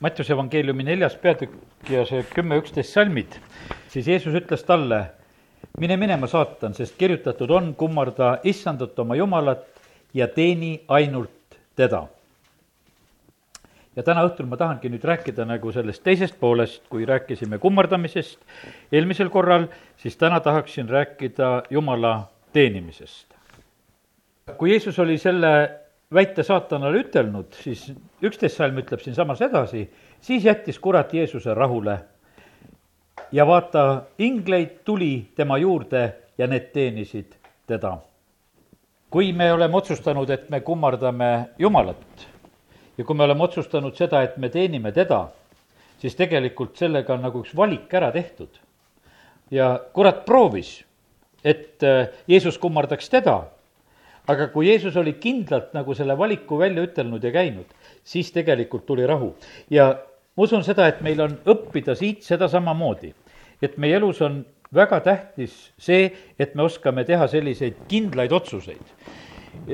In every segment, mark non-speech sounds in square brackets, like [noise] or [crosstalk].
Mattiuse evangeeliumi neljas peatükk ja see kümme, üksteist salmid, siis Jeesus ütles talle, mine minema, saatan, sest kirjutatud on, kummarda issandat oma Jumalat ja teeni ainult teda. ja täna õhtul ma tahangi nüüd rääkida nagu sellest teisest poolest, kui rääkisime kummardamisest eelmisel korral, siis täna tahaksin rääkida Jumala teenimisest. kui Jeesus oli selle väite saatanale ütelnud, siis üksteist salm ütleb siinsamas edasi, siis jättis kurat Jeesuse rahule. ja vaata, ingleid tuli tema juurde ja need teenisid teda. kui me oleme otsustanud, et me kummardame Jumalat ja kui me oleme otsustanud seda, et me teenime teda, siis tegelikult sellega on nagu üks valik ära tehtud. ja kurat proovis, et äh, Jeesus kummardaks teda aga kui Jeesus oli kindlalt nagu selle valiku välja ütelnud ja käinud, siis tegelikult tuli rahu. ja ma usun seda, et meil on õppida siit seda samamoodi, et meie elus on väga tähtis see, et me oskame teha selliseid kindlaid otsuseid.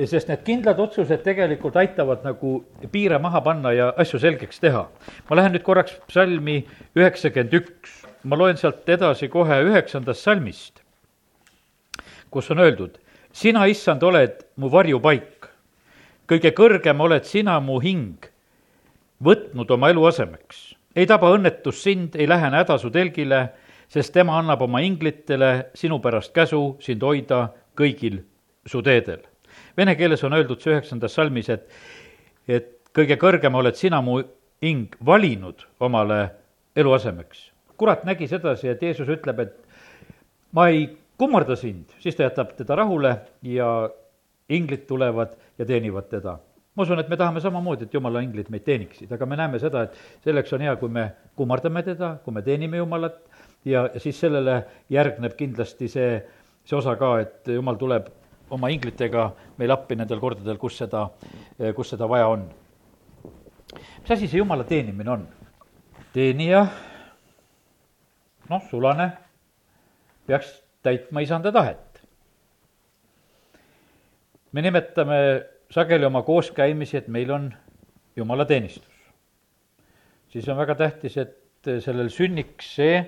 sest need kindlad otsused tegelikult aitavad nagu piire maha panna ja asju selgeks teha. ma lähen nüüd korraks psalmi üheksakümmend üks, ma loen sealt edasi kohe üheksandast salmist, kus on öeldud, sina, issand, oled mu varjupaik. kõige kõrgem oled sina, mu hing, võtnud oma eluasemeks. ei taba õnnetus sind, ei lähene häda su telgile, sest tema annab oma inglitele sinu pärast käsu sind hoida kõigil su teedel. Vene keeles on öeldud see üheksandas salmis, et, et kõige kõrgem oled sina, mu hing, valinud omale eluasemeks. kurat nägi sedasi, et Jeesus ütleb, et ma ei kummarda sind, siis ta jätab teda rahule ja inglid tulevad ja teenivad teda. ma usun, et me tahame samamoodi, et jumala inglid meid teeniksid, aga me näeme seda, et selleks on hea, kui me kummardame teda, kui me teenime Jumalat ja, siis sellele järgneb kindlasti see, see osa ka, et Jumal tuleb oma inglitega meil appi nendel kordadel, kus seda, kus seda vaja on. mis asi see Jumala teenimine on? teenija, noh, sulane, peaks täitma isanda tahet. me nimetame sageli oma kooskäimisi, et meil on jumalateenistus. siis on väga tähtis, et sellel sünniks see,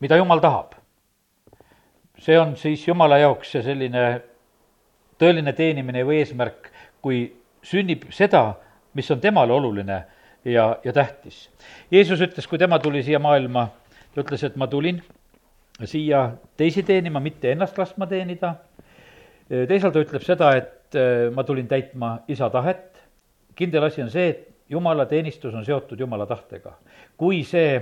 mida jumal tahab. see on siis jumala jaoks see selline tõeline teenimine või eesmärk, kui sünnib seda, mis on temale oluline ja, ja tähtis. Jeesus ütles, kui tema tuli siia maailma, ta ütles, et ma tulin siia teisi teenima, mitte ennast laskma teenida. teisalt ta ütleb seda, et äh, ma tulin täitma isa tahet. kindel asi on see, et jumala teenistus on seotud jumala tahtega. kui see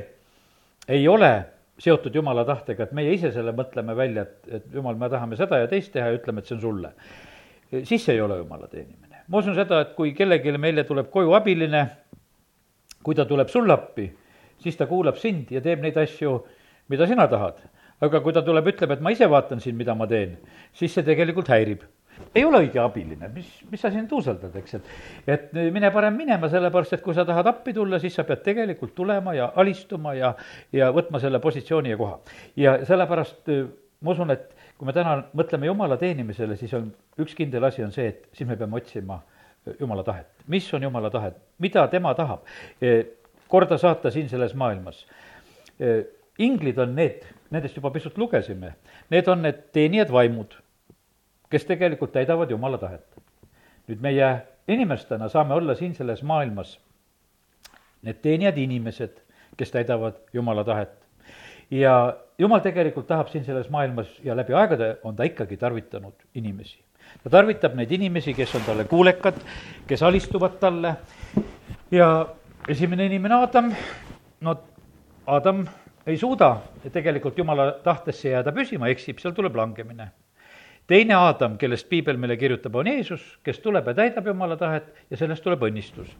ei ole seotud jumala tahtega, et meie ise selle mõtleme välja, et, et jumal, me tahame seda ja teist teha ja ütleme, et see on sulle, siis see ei ole jumala teenimine. ma usun seda, et kui kellelegi meile tuleb koju abiline, kui ta tuleb sulle appi, siis ta kuulab sind ja teeb neid asju, mida sina tahad aga kui ta tuleb, ütleb, et ma ise vaatan siin, mida ma teen, siis see tegelikult häirib. ei ole õige abiline, mis, mis sa siin tuuseldad, eks, et, et mine parem minema, sellepärast et kui sa tahad appi tulla, siis sa pead tegelikult tulema ja alistuma ja, ja võtma selle positsiooni ja koha. ja sellepärast ma usun, et kui me täna mõtleme Jumala teenimisele, siis on üks kindel asi on see, et siis me peame otsima Jumala tahet. mis on Jumala tahe, mida tema tahab korda saata siin selles maailmas? inglid on need, nendest juba pisut lugesime, need on need teenijad vaimud, kes tegelikult täidavad Jumala tahet. nüüd meie inimestena saame olla siin selles maailmas need teenijad inimesed, kes täidavad Jumala tahet. ja Jumal tegelikult tahab siin selles maailmas ja läbi aegade on ta ikkagi tarvitanud inimesi. ta tarvitab neid inimesi, kes on talle kuulekad, kes alistuvad talle ja esimene inimene Adam, no Adam ei suuda tegelikult jumala tahtesse jääda püsima, eksib, seal tuleb langemine. teine Aadam, kellest piibel meile kirjutab, on Jeesus, kes tuleb ja täidab jumala tahet ja sellest tuleb õnnistus.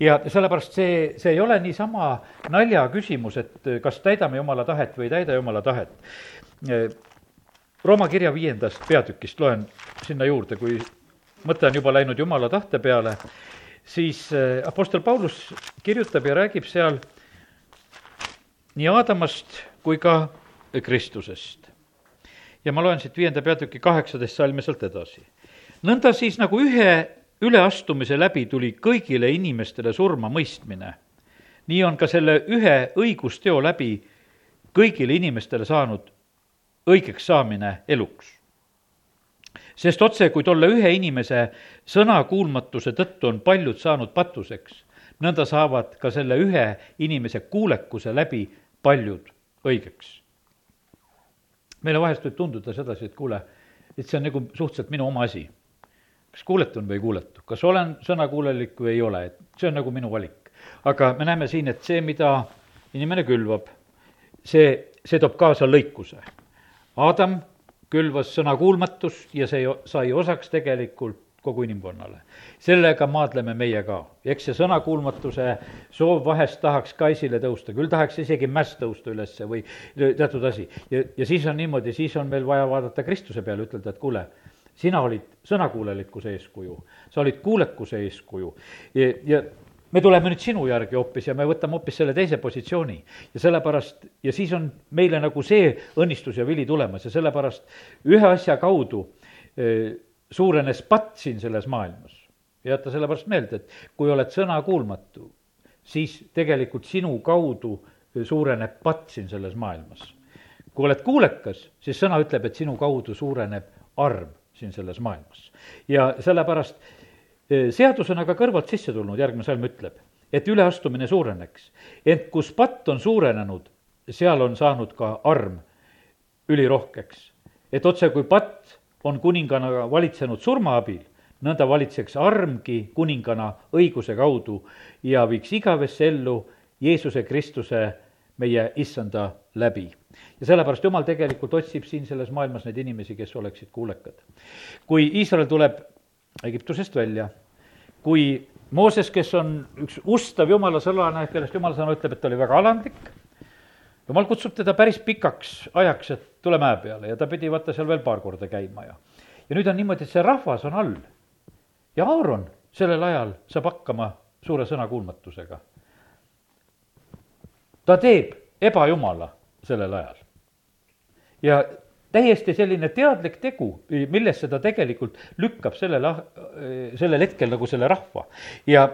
ja sellepärast see, see ei ole niisama nalja küsimus, et kas täidame jumala tahet või ei täida jumala tahet. Rooma kirja viiendast peatükist loen sinna juurde, kui mõte on juba läinud jumala tahte peale, siis Apostel Paulus kirjutab ja räägib seal nii Aadamast kui ka Kristusest. ja ma loen siit viienda peatüki kaheksateist salmi sealt edasi. nõnda siis, nagu ühe üleastumise läbi tuli kõigile inimestele surma mõistmine, nii on ka selle ühe õigusteo läbi kõigile inimestele saanud õigeks saamine eluks. sest otse, kui tolle ühe inimese sõnakuulmatuse tõttu on paljud saanud patuseks, nõnda saavad ka selle ühe inimese kuulekuse läbi paljud õigeks. meile vahest võib tunduda sedasi, et kuule, et see on nagu suhteliselt minu oma asi. kas kuuletun või ei kuuletu, kas olen sõnakuulelik või ei ole, et see on nagu minu valik. aga me näeme siin, et see, mida inimene külvab, see, see toob kaasa lõikuse. Adam külvas sõnakuulmatust ja see sai osaks tegelikult kogu inimkonnale. sellega maadleme meie ka. eks see sõnakuulmatuse soov vahest tahaks ka esile tõusta, küll tahaks isegi mäss tõusta ülesse või teatud asi. ja, ja siis on niimoodi, siis on meil vaja vaadata Kristuse peale, ütelda, et kuule, sina olid sõnakuulelikkuse eeskuju, sa olid kuulekuse eeskuju ja, ja me tuleme nüüd sinu järgi hoopis ja me võtame hoopis selle teise positsiooni. ja sellepärast, ja siis on meile nagu see õnnistus ja vili tulemas ja sellepärast ühe asja kaudu eh, suurenes patt siin selles maailmas. jäta sellepärast meelde, et kui oled sõnakuulmatu, siis tegelikult sinu kaudu suureneb patt siin selles maailmas. kui oled kuulekas, siis sõna ütleb, et sinu kaudu suureneb arm siin selles maailmas. ja sellepärast eh, seadus on aga kõrvalt sisse tulnud, järgmine salm ütleb, et üleastumine suureneks. ent kus patt on suurenenud, seal on saanud ka arm ülirohkeks. et otse kui patt on kuningana valitsenud surma abil, nõnda valitseks armgi kuningana õiguse kaudu ja viiks igavesse ellu Jeesuse Kristuse, meie issanda läbi. ja sellepärast Jumal tegelikult otsib siin selles maailmas neid inimesi, kes oleksid kuulekad. kui Iisrael tuleb Egiptusest välja, kui Mooses, kes on üks ustav jumala sõlane, kellest jumala sõna ütleb, et ta oli väga alandlik, jumal kutsub teda päris pikaks ajaks, et tule mäe peale ja ta pidi vaata seal veel paar korda käima ja ja nüüd on niimoodi, et see rahvas on all. ja Aaron sellel ajal saab hakkama suure sõnakuulmatusega. ta teeb ebajumala sellel ajal. ja täiesti selline teadlik tegu, millesse ta tegelikult lükkab sellel, sellel hetkel nagu selle rahva ja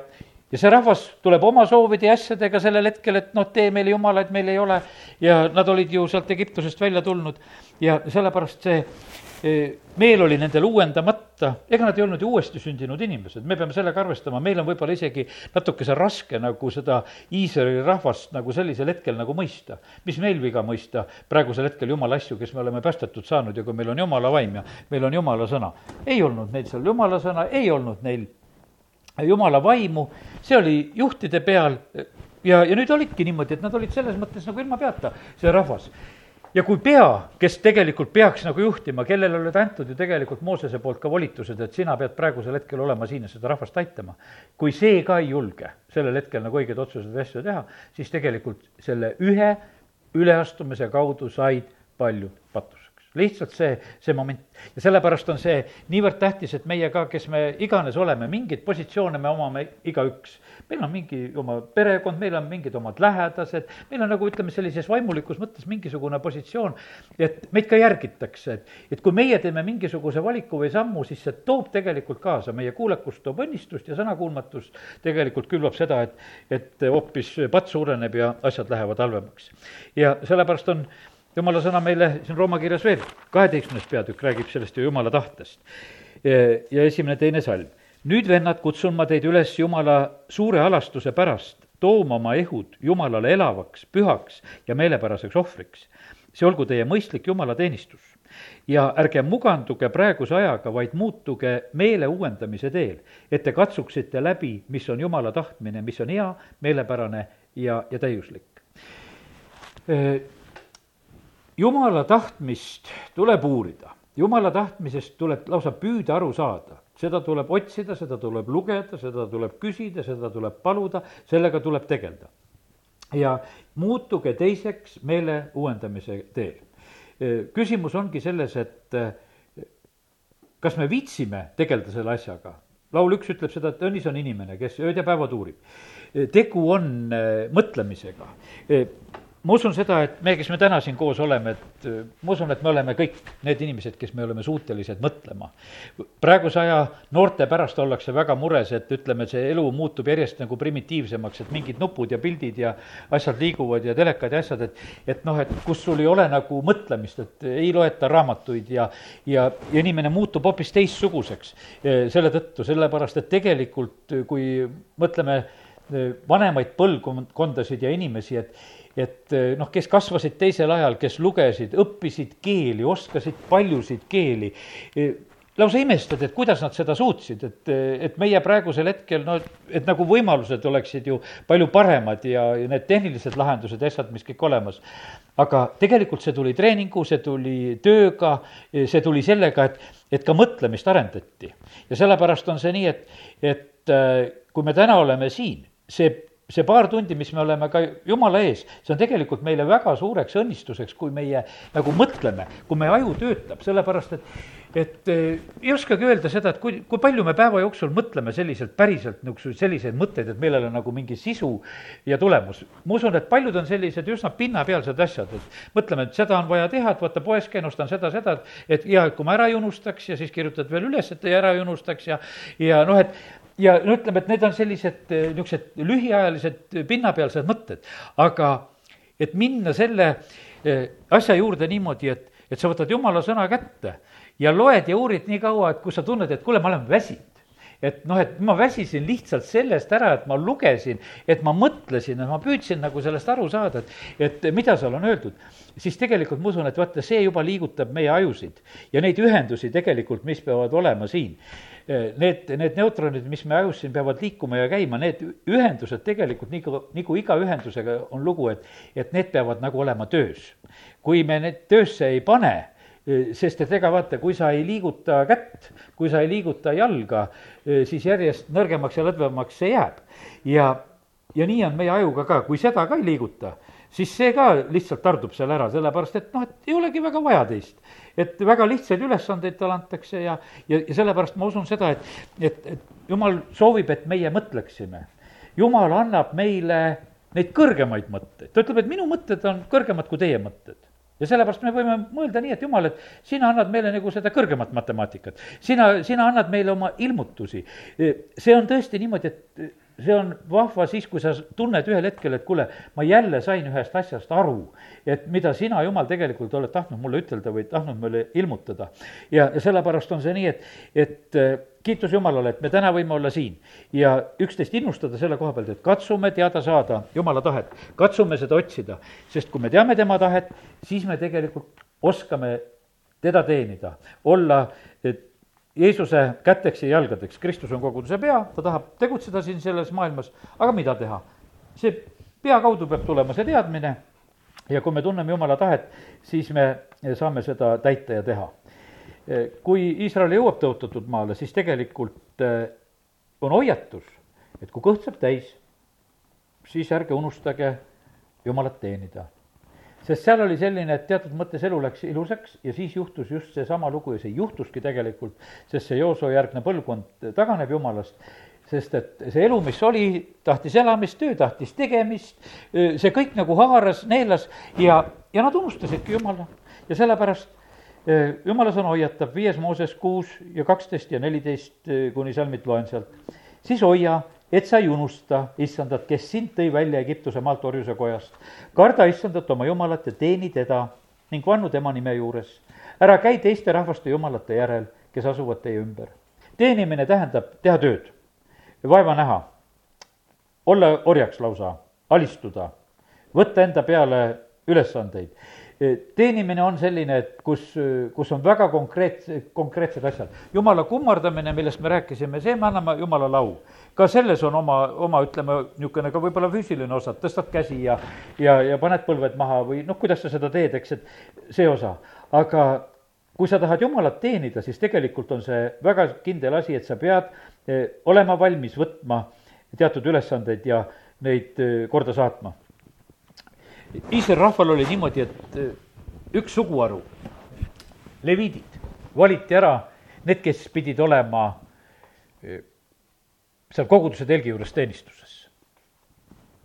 ja see rahvas tuleb oma soovide ja asjadega sellel hetkel, et noh, tee meile jumalaid, meil ei ole. ja nad olid ju sealt Egiptusest välja tulnud ja sellepärast see e, meel oli nendel uuendamata, ega nad ei olnud ju uuesti sündinud inimesed, me peame sellega arvestama, meil on võib-olla isegi natukese raske nagu seda Iisraeli rahvast nagu sellisel hetkel nagu mõista. mis meil viga mõista praegusel hetkel jumala asju, kes me oleme päästetud saanud ja kui meil on jumala vaim ja meil on jumala sõna. ei olnud neil seal jumala sõna, ei olnud neil jumala vaimu, see oli juhtide peal ja, ja nüüd olidki niimoodi, et nad olid selles mõttes nagu ilma peata, see rahvas. ja kui pea, kes tegelikult peaks nagu juhtima, kellele olid antud ju tegelikult Moosese poolt ka volitused, et sina pead praegusel hetkel olema siin ja seda rahvast aitama. kui see ka ei julge sellel hetkel nagu õigeid otsuseid ja asju teha, siis tegelikult selle ühe üleastumise kaudu said paljud patus lihtsalt see, see moment. ja sellepärast on see niivõrd tähtis, et meie ka, kes me iganes oleme, mingeid positsioone me omame igaüks. meil on mingi oma perekond, meil on mingid omad lähedased, meil on nagu ütleme, sellises vaimulikus mõttes mingisugune positsioon, et meid ka järgitakse, et, et kui meie teeme mingisuguse valiku või sammu, siis see toob tegelikult kaasa, meie kuulekust toob õnnistust ja sõnakuulmatus tegelikult külvab seda, et, et hoopis patt suureneb ja asjad lähevad halvemaks. ja sellepärast on jumala sõna meile siin Rooma kirjas veel, kaheteistkümnes peatükk räägib sellest ju jumala tahtest. ja esimene, teine salm. nüüd, vennad, kutsun ma teid üles jumala suure alastuse pärast tooma oma ehud jumalale elavaks, pühaks ja meelepäraseks ohvriks. see olgu teie mõistlik jumalateenistus. ja ärge muganduge praeguse ajaga, vaid muutuge meele uuendamise teel, et te katsuksite läbi, mis on jumala tahtmine, mis on hea, meelepärane ja, ja täiuslik jumala tahtmist tuleb uurida, jumala tahtmisest tuleb lausa püüda aru saada, seda tuleb otsida, seda tuleb lugeda, seda tuleb küsida, seda tuleb paluda, sellega tuleb tegeleda. ja muutuge teiseks meele uuendamise teel. küsimus ongi selles, et kas me viitsime tegeleda selle asjaga, laul üks ütleb seda, et õnnis on inimene, kes ööd ja päevad uurib. tegu on mõtlemisega ma usun seda, et me, kes me täna siin koos oleme, et äh, ma usun, et me oleme kõik need inimesed, kes me oleme suutelised mõtlema. praeguse aja noorte pärast ollakse väga mures, et ütleme, see elu muutub järjest nagu primitiivsemaks, et mingid nupud ja pildid ja asjad liiguvad ja telekad ja asjad, et et noh, et kus sul ei ole nagu mõtlemist, et ei loeta raamatuid ja ja, ja inimene muutub hoopis teistsuguseks äh, selle tõttu, sellepärast et tegelikult kui mõtleme äh, vanemaid põlvkondasid ja inimesi, et et eh, noh, kes kasvasid teisel ajal, kes lugesid, õppisid keeli, oskasid paljusid keeli, eh, lausa imestad, et kuidas nad seda suutsid, et, eh, et meie praegusel hetkel no, et nagu võimalused oleksid ju palju paremad ja, ja need tehnilised lahendused ja asjad, mis kõik olemas. aga tegelikult see tuli treeningu, see tuli tööga, see tuli sellega, et, et ka mõtlemist arendati. ja sellepärast on see nii, et, et kui me täna oleme siin, see see paar tundi, mis me oleme ka jumala ees, see on tegelikult meile väga suureks õnnistuseks, kui meie nagu mõtleme, kui meie aju töötab, sellepärast et et eh, ei oskagi öelda seda, et kui, kui palju me päeva jooksul mõtleme selliselt päriselt niisuguseid selliseid mõtteid, et millel on nagu mingi sisu ja tulemus. ma usun, et paljud on sellised üsna pinnapealsed asjad, et mõtleme, et seda on vaja teha, et vaata, poes käin, ostan seda, seda, et ja et kui ma ära ei unustaks ja siis kirjutad veel üles, et ei ära ei unustaks ja ja noh, et ja no ütleme, et need on sellised eh, niisugused lühiajalised pinnapealsed mõtted, aga et minna selle eh, asja juurde niimoodi, et, et sa võtad jumala sõna kätte ja loed ja uurid nii kaua, et kui sa tunned, et kuule, ma olen väsinud. Et noh, et ma väsisin lihtsalt sellest ära, et ma lugesin, et ma mõtlesin, et ma püüdsin nagu sellest aru saada, et, et mida seal on öeldud. siis tegelikult ma usun, et vaata, see juba liigutab meie ajusid ja neid ühendusi tegelikult, mis peavad olema siin need, need neutronid, mis me ajus siin peavad liikuma ja käima, need ühendused tegelikult nagu, nagu iga ühendusega on lugu, et, et need peavad nagu olema töös. kui me need töösse ei pane, sest et ega vaata, kui sa ei liiguta kätt, kui sa ei liiguta jalga, siis järjest nõrgemaks ja lõdvemaks see jääb. ja, ja nii on meie ajuga ka, kui seda ka ei liiguta, siis see ka lihtsalt tardub seal ära, sellepärast et noh, et ei olegi väga vaja teist. Et väga lihtsaid ülesandeid talle antakse ja, ja, ja sellepärast ma usun seda, et, et, et jumal soovib, et meie mõtleksime. jumal annab meile neid kõrgemaid mõtteid, ta ütleb, et minu mõtted on kõrgemad kui teie mõtted ja sellepärast me võime mõelda nii, et jumal, et sina annad meile nagu seda kõrgemat matemaatikat. sina, sina annad meile oma ilmutusi. see on tõesti niimoodi, et see on vahva siis, kui sa tunned ühel hetkel, et kuule, ma jälle sain ühest asjast aru, et mida sina, Jumal, tegelikult oled tahtnud mulle ütelda või tahtnud mulle ilmutada. ja, ja sellepärast on see nii, et, et äh, kiitus Jumalale, et me täna võime olla siin ja üksteist innustada selle koha pealt, et katsume teada saada Jumala tahet, katsume seda otsida, sest kui me teame tema tahet, siis me tegelikult oskame teda teenida, olla Jeesuse käteks ja jalgadeks, Kristus on koguduse pea, ta tahab tegutseda siin selles maailmas, aga mida teha? see pea kaudu peab tulema see teadmine ja kui me tunneme Jumala tahet, siis me saame seda täita ja teha. kui Iisrael jõuab tõotatud maale, siis tegelikult eh, on hoiatus, et kui kõht saab täis, siis ärge unustage Jumalat teenida sest seal oli selline, et teatud mõttes elu läks ilusaks ja siis juhtus just seesama lugu ja see juhtuski tegelikult, sest see Jooso järgne põlvkond taganeb jumalast, sest et see elu, mis oli, tahtis elamist, töö tahtis tegemist, see kõik nagu haaras, neelas ja, ja nad unustasidki Jumala. ja sellepärast Jumala sõna hoiatab viies Mooses kuus ja kaksteist ja neliteist kuni salmid loen sealt, siis hoia et sa ei unusta issandat, kes sind tõi välja Egiptuse maalt orjuse kojast. karda issandat oma jumalat ja teeni teda ning vannu tema nime juures. ära käi teiste rahvaste jumalate järel, kes asuvad teie ümber. teenimine tähendab teha tööd, vaeva näha, olla orjaks lausa, alistuda, võtta enda peale ülesandeid teenimine on selline, et kus, kus on väga konkreetse, konkreetsed asjad. jumala kummardamine, millest me rääkisime, see me anname jumalale au. ka selles on oma, oma ütleme, niisugune ka võib-olla füüsiline osa, tõstad käsi ja, ja, ja paned põlved maha või noh, kuidas sa seda teed, eks, et see osa. aga kui sa tahad Jumalat teenida, siis tegelikult on see väga kindel asi, et sa pead eh, olema valmis võtma teatud ülesandeid ja neid eh, korda saatma Iisraeli rahval oli niimoodi, et eh, üks suguharu, leviidid, valiti ära need, kes pidid olema eh, seal koguduse telgi juures teenistuses.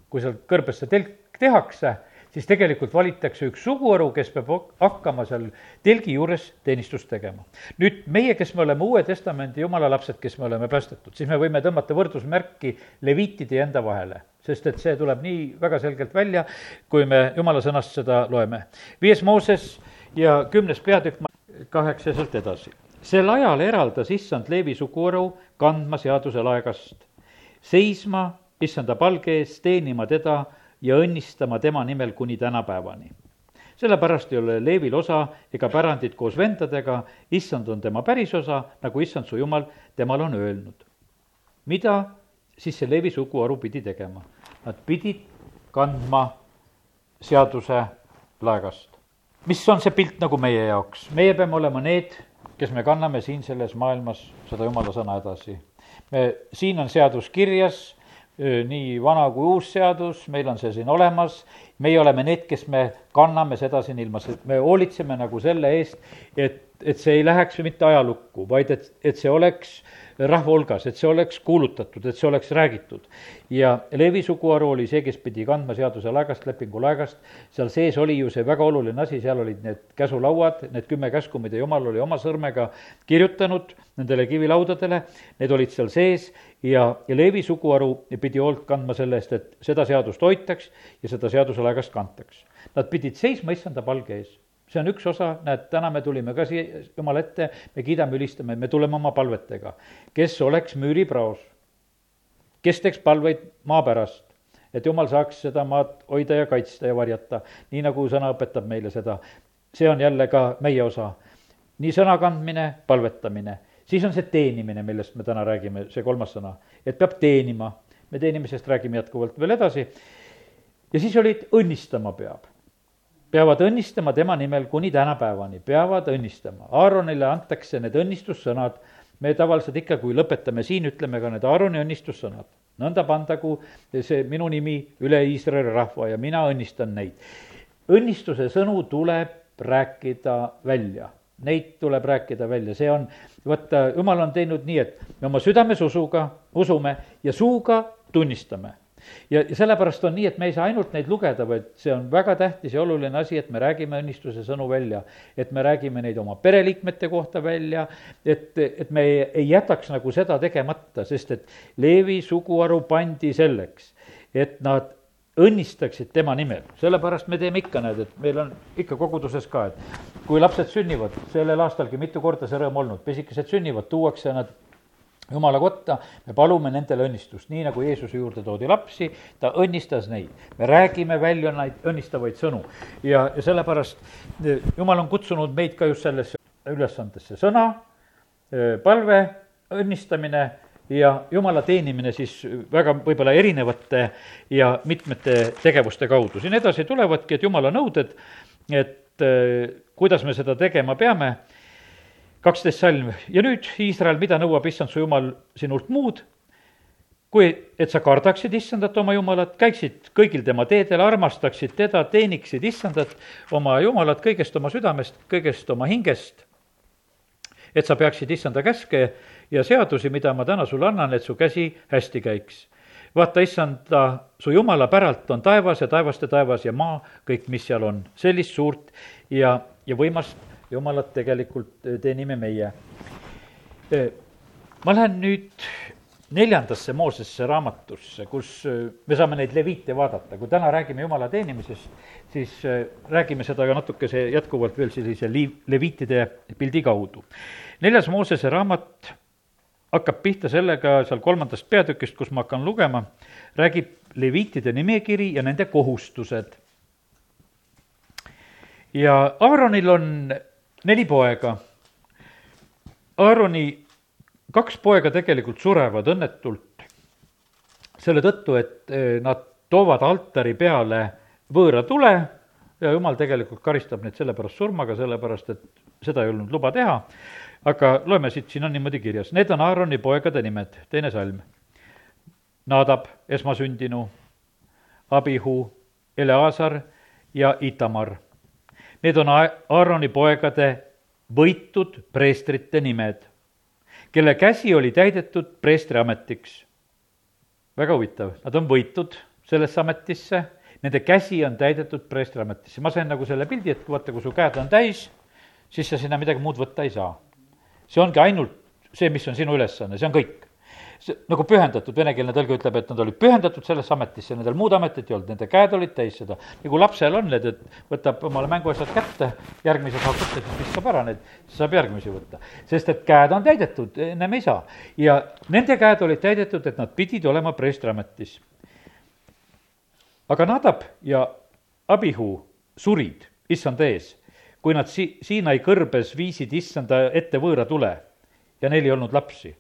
kui seal kõrbes see telk tehakse, siis tegelikult valitakse üks suguharu, kes peab hakkama seal telgi juures teenistust tegema. nüüd meie, kes me oleme Uue Testamendi jumala lapsed, kes me oleme päästetud, siis me võime tõmmata võrdusmärki leviitide ja enda vahele, sest et see tuleb nii väga selgelt välja, kui me jumala sõnast seda loeme. viies Mooses ja kümnes peatükk, kaheksa sealt edasi. sel ajal eraldas issand Leevi suguharu kandma seaduse laegast, seisma issanda palge ees, teenima teda ja õnnistama tema nimel kuni tänapäevani. sellepärast ei ole Leevil osa ega pärandit koos vendadega, issand on tema pärisosa, nagu issand su jumal temal on öelnud. mida siis see Leevi suguharu pidi tegema? Nad pidid kandma seaduse laegast. mis on see pilt nagu meie jaoks? meie peame olema need, kes me kanname siin selles maailmas seda jumala sõna edasi. me, siin on seadus kirjas nii vana kui uus seadus, meil on see siin olemas, meie oleme need, kes me kanname seda siin ilmas, et me hoolitseme nagu selle eest, et, et see ei läheks mitte ajalukku, vaid et, et see oleks rahva hulgas, et see oleks kuulutatud, et see oleks räägitud. ja Leevi suguharu oli see, kes pidi kandma seaduse laegast, lepingu laegast, seal sees oli ju see väga oluline asi, seal olid need käsulauad, need kümme käsku, mida jumal oli oma sõrmega kirjutanud nendele kivilaudadele, need olid seal sees ja, ja Leevi suguharu pidi hoolt kandma selle eest, et seda seadust hoitaks ja seda seaduse laegast kantaks. Nad pidid seisma issanda palge ees see on üks osa, näed, täna me tulime ka siia Jumala ette, me kiidame, ülistame, me tuleme oma palvetega. kes oleks müüripraos, kes teeks palveid maa pärast, et Jumal saaks seda maad hoida ja kaitsta ja varjata, nii nagu sõna õpetab meile seda. see on jälle ka meie osa. nii sõna kandmine, palvetamine, siis on see teenimine, millest me täna räägime, see kolmas sõna, et peab teenima. me teenimisest räägime jätkuvalt veel edasi. ja siis olid, õnnistama peab peavad õnnistama tema nimel kuni tänapäevani, peavad õnnistama. Aaronile antakse need õnnistussõnad, me tavaliselt ikka, kui lõpetame siin, ütleme ka need Aaroni õnnistussõnad. nõnda pandagu see minu nimi üle Iisraeli rahva ja mina õnnistan neid. õnnistuse sõnu tuleb rääkida välja, neid tuleb rääkida välja, see on, vaata, jumal on teinud nii, et me oma südames usuga, usume ja suuga tunnistame ja, ja sellepärast on nii, et me ei saa ainult neid lugeda, vaid see on väga tähtis ja oluline asi, et me räägime õnnistuse sõnu välja. et me räägime neid oma pereliikmete kohta välja, et, et me ei, ei jätaks nagu seda tegemata, sest et Leevi suguharu pandi selleks, et nad õnnistaksid tema nimel, sellepärast me teeme ikka, näed, et meil on ikka koguduses ka, et kui lapsed sünnivad, sellel aastalgi mitu korda see rõõm olnud, pisikesed sünnivad, tuuakse nad jumala kotta, me palume nendele õnnistust, nii nagu Jeesuse juurde toodi lapsi, ta õnnistas neid. me räägime välja neid õnnistavaid sõnu ja, ja sellepärast eh, jumal on kutsunud meid ka just sellesse ülesandesse, sõna, eh, palve, õnnistamine ja jumala teenimine siis väga võib-olla erinevate ja mitmete tegevuste kaudu. siin edasi tulevadki, et jumala nõuded, et eh, kuidas me seda tegema peame kaksteist salm ja nüüd, Iisrael, mida nõuab issand su jumal sinult muud, kui et sa kardaksid issandat oma jumalat, käiksid kõigil tema teedel, armastaksid teda, teeniksid issandat oma jumalat kõigest oma südamest, kõigest oma hingest, et sa peaksid issanda käske ja seadusi, mida ma täna sulle annan, et su käsi hästi käiks. vaata, issanda, su jumala päralt on taevas ja taevaste taevas ja maa, kõik, mis seal on, sellist suurt ja, ja võimast jumalat tegelikult teenime meie. Ma lähen nüüd neljandasse Moosesse raamatusse, kus me saame neid leviite vaadata, kui täna räägime jumala teenimisest, siis räägime seda ka natukese jätkuvalt veel sellise liiv, leviitide pildi kaudu. neljas Moosese raamat hakkab pihta sellega seal kolmandast peatükist, kus ma hakkan lugema, räägib leviitide nimekiri ja nende kohustused. ja Aaronil on neli poega. Aaroni kaks poega tegelikult surevad õnnetult selle tõttu, et eh, nad toovad altari peale võõra tule ja jumal tegelikult karistab neid sellepärast surmaga, sellepärast et seda ei olnud luba teha. aga loeme siit, siin on niimoodi kirjas, need on Aaroni poegade nimed, teine salm. Nadab, esmasündinu, Abihu, Eleazar ja Itamar Need on Aaroni poegade võitud preestrite nimed, kelle käsi oli täidetud preestri ametiks. väga huvitav, nad on võitud sellesse ametisse, nende käsi on täidetud preestriametisse. ma sain nagu selle pildi, et vaata, kui su käed on täis, siis sa sinna midagi muud võtta ei saa. see ongi ainult see, mis on sinu ülesanne, see on kõik nagu pühendatud, venekeelne tõlge ütleb, et nad olid pühendatud sellesse ametisse, nendel muud ametit ei olnud, nende käed olid täis seda. nagu lapsel on need, et võtab omale mänguasjad kätte, järgmise saab võtta, siis viskab ära need, siis saab järgmisi võtta. sest et käed on täidetud, ennem ei saa. ja nende käed olid täidetud, et nad pidid olema preestriametis. aga Nadab ja Abihu surid issanda ees, kui nad si-, Siinai kõrbes viisid issanda ette võõra tule ja neil ei olnud lapsi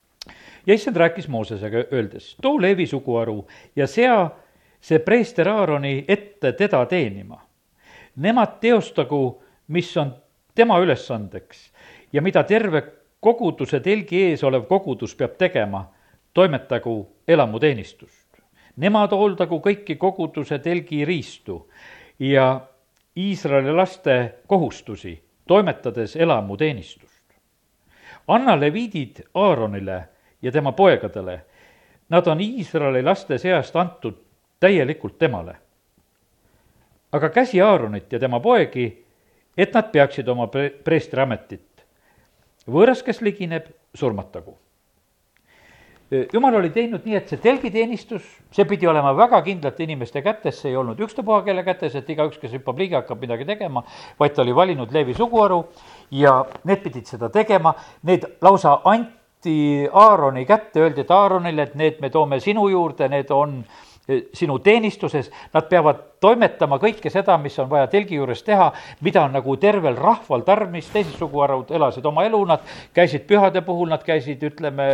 ja issand rääkis Moosesega, öeldes, too Leevi suguharu ja sea see preester Aaroni ette teda teenima. Nemad teostagu, mis on tema ülesandeks ja mida terve koguduse telgi ees olev kogudus peab tegema, toimetagu elamuteenistust. Nemad hooldagu kõiki koguduse telgi riistu ja Iisraeli laste kohustusi, toimetades elamuteenistust. anna leviidid Aaronile ja tema poegadele. Nad on Iisraeli laste seast antud täielikult temale. aga käsi Aaronit ja tema poegi, et nad peaksid oma pre-, preestriametit. võõras, kes ligineb, surmatagu jumal oli teinud nii, et see telgiteenistus, see pidi olema väga kindlate inimeste kätes, see ei olnud ükstapuha kelle kätes, et igaüks, kes hüppab liiga, hakkab midagi tegema, vaid ta oli valinud Leevi suguharu ja need pidid seda tegema, need lausa anti anti Aaroni kätte, öeldi, et Aaronile, et need me toome sinu juurde, need on eh, sinu teenistuses, nad peavad toimetama kõike seda, mis on vaja telgi juures teha, mida on nagu tervel rahval tarvis, teised suguharud elasid oma elu, nad käisid pühade puhul, nad käisid, ütleme,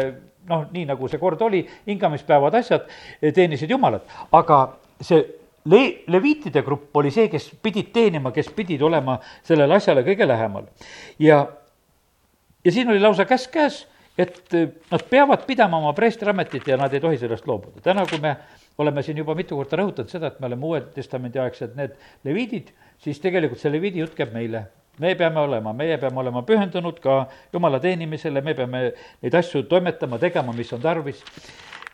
noh, nii nagu see kord oli, hingamispäevad, asjad, eh, teenisid Jumalat, aga see le-, leviitide grupp oli see, kes pidid teenima, kes pidid olema sellele asjale kõige lähemal. ja, ja siin oli lausa käsk käes et äh, nad peavad pidama oma preestriametit ja nad ei tohi sellest loobuda. täna, kui me oleme siin juba mitu korda rõhutanud seda, et me oleme Uue Testamendi aegsed need leviidid, siis tegelikult see leviidi jutt käib meile. me peame olema, meie peame olema pühendunud ka Jumala teenimisele, me peame neid asju toimetama, tegema, mis on tarvis.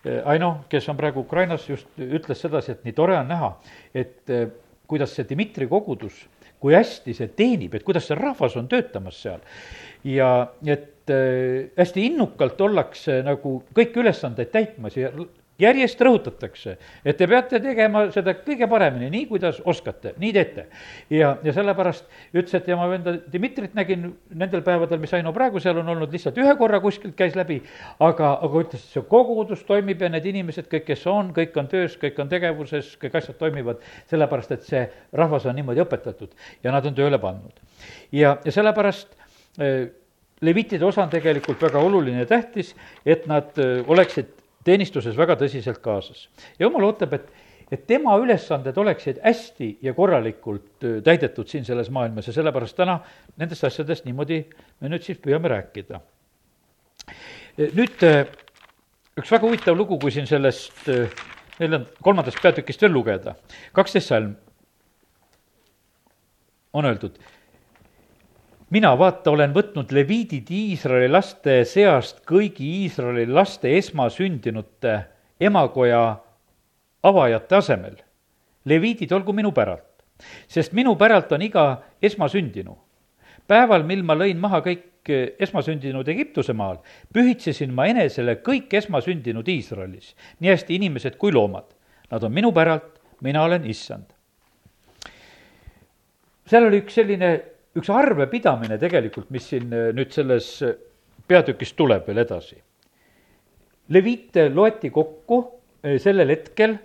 Äh, Aino, kes on praegu Ukrainas, just ütles sedasi, et nii tore on näha, et äh, kuidas see Dmitri kogudus, kui hästi see teenib, et kuidas see rahvas on töötamas seal. ja et Äh, hästi innukalt ollakse nagu kõiki ülesandeid täitmas ja järjest rõhutatakse, et te peate tegema seda kõige paremini, nii kuidas oskate, nii teete. ja, ja sellepärast ütles, et ja ma venda Dmitrit nägin nendel päevadel, mis Aino praegu seal on olnud, lihtsalt ühe korra kuskilt käis läbi, aga, aga ütles, et see kogudus toimib ja need inimesed, kõik, kes on, kõik on töös, kõik on tegevuses, kõik asjad toimivad, sellepärast et see rahvas on niimoodi õpetatud ja nad on tööle pannud. ja, ja sellepärast äh, levitide osa on tegelikult väga oluline ja tähtis, et nad oleksid teenistuses väga tõsiselt kaasas. ja jumal ootab, et, et tema ülesanded oleksid hästi ja korralikult täidetud siin selles maailmas ja sellepärast täna nendest asjadest niimoodi me nüüd siis püüame rääkida. nüüd üks väga huvitav lugu, kui siin sellest neljand-, kolmandast peatükist veel lugeda, kaksteist salm on öeldud mina, vaata, olen võtnud leviidid Iisraeli laste seast kõigi Iisraeli laste esmasündinute emakoja avajate asemel. leviidid olgu minu päralt, sest minu päralt on iga esmasündinu. päeval, mil ma lõin maha kõik esmasündinud Egiptuse maal, pühitsesin ma enesele kõik esmasündinud Iisraelis, nii hästi inimesed kui loomad. Nad on minu päralt, mina olen issand. seal oli üks selline üks arvepidamine tegelikult, mis siin äh, nüüd selles äh, peatükis tuleb veel edasi. Leviite loeti kokku äh, sellel hetkel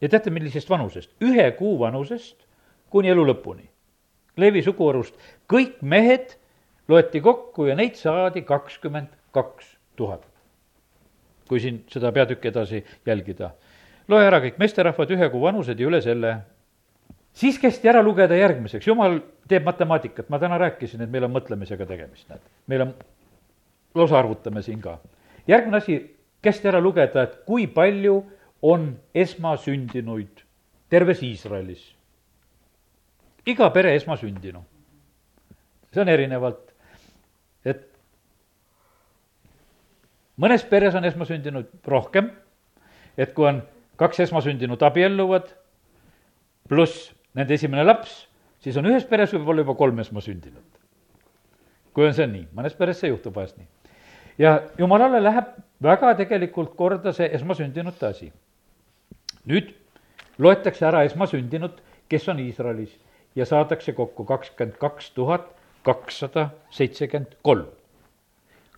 ja teate, millisest vanusest? ühe kuu vanusest kuni elu lõpuni. Leevi suguharust kõik mehed loeti kokku ja neid saadi kakskümmend kaks tuhat. kui siin seda peatükki edasi jälgida. loe ära kõik meesterahvad, ühe kuu vanused ja üle selle siis kästi ära lugeda järgmiseks, jumal teeb matemaatikat, ma täna rääkisin, et meil on mõtlemisega tegemist, näed. meil on, lausa arvutame siin ka. järgmine asi, kästi ära lugeda, et kui palju on esmasündinuid terves Iisraelis. iga pere esmasündinu. see on erinevalt, et mõnes peres on esmasündinud rohkem, et kui on kaks esmasündinut abielluvad pluss nende esimene laps, siis on ühes peres võib-olla juba kolm esmasündinut. kui on see nii, mõnes peres see juhtub vahest nii. ja jumalale läheb väga tegelikult korda see esmasündinute asi. nüüd loetakse ära esmasündinud, kes on Iisraelis ja saadakse kokku kakskümmend kaks tuhat kakssada seitsekümmend kolm.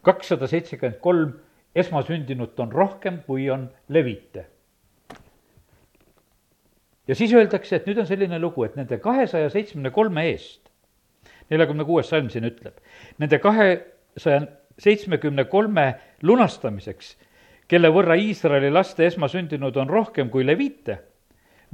kakssada seitsekümmend kolm esmasündinut on rohkem, kui on levite. Ja siis öeldakse, et nüüd on selline lugu, et nende kahesaja seitsmekümne kolme eest, neljakümne kuues salm siin ütleb, nende kahesaja seitsmekümne kolme lunastamiseks, kelle võrra Iisraeli laste esmasündinud on rohkem kui leviite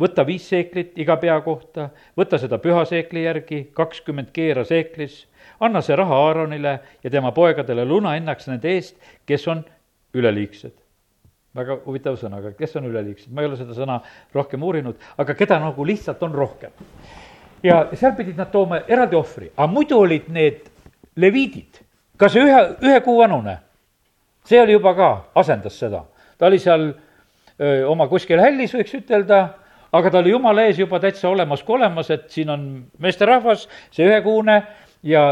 võta viis seeklit iga pea kohta, võta seda püha seekli järgi, kakskümmend keera seeklis, anna see raha Aaronile ja tema poegadele lunahinnaks nende eest, kes on üleliigsed. Väga huvitav sõna, aga kes on üleliigsed, ma ei ole seda sõna rohkem uurinud, aga keda nagu lihtsalt on rohkem. ja seal pidid nad tooma eraldi ohvri, aga muidu olid need leviidid, ka see ühe, ühe kuu vanune, see oli juba ka, asendas seda, ta oli seal öö, oma kuskil hällis, võiks ütelda aga ta oli jumala ees juba täitsa olemas kui olemas, et siin on meesterahvas, see ühekuune ja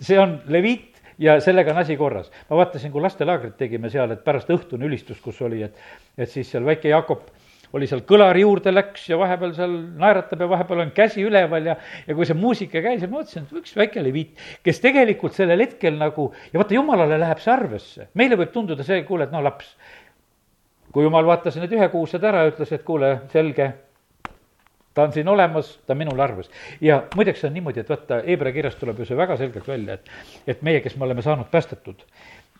see on leviit ja sellega on asi korras. ma vaatasin, kui lastelaagrit tegime seal, et pärast õhtune ülistus, kus oli, et, et siis seal väike Jaakop oli seal kõlari juurde läks ja vahepeal seal naeratab ja vahepeal on käsi üleval ja, ja kui see muusika käis ja ma mõtlesin, et üks väike leviit, kes tegelikult sellel hetkel nagu, ja vaata, jumalale läheb see arvesse. meile võib tunduda see, kuule, et no laps. kui jumal vaatas need ühekuused ära ja ütles, et kuule, selge ta on siin olemas, ta on minul arves. ja muideks on niimoodi, et vaata, Hebra kirjast tuleb ju see väga selgelt välja, et, et meie, kes me oleme saanud päästetud,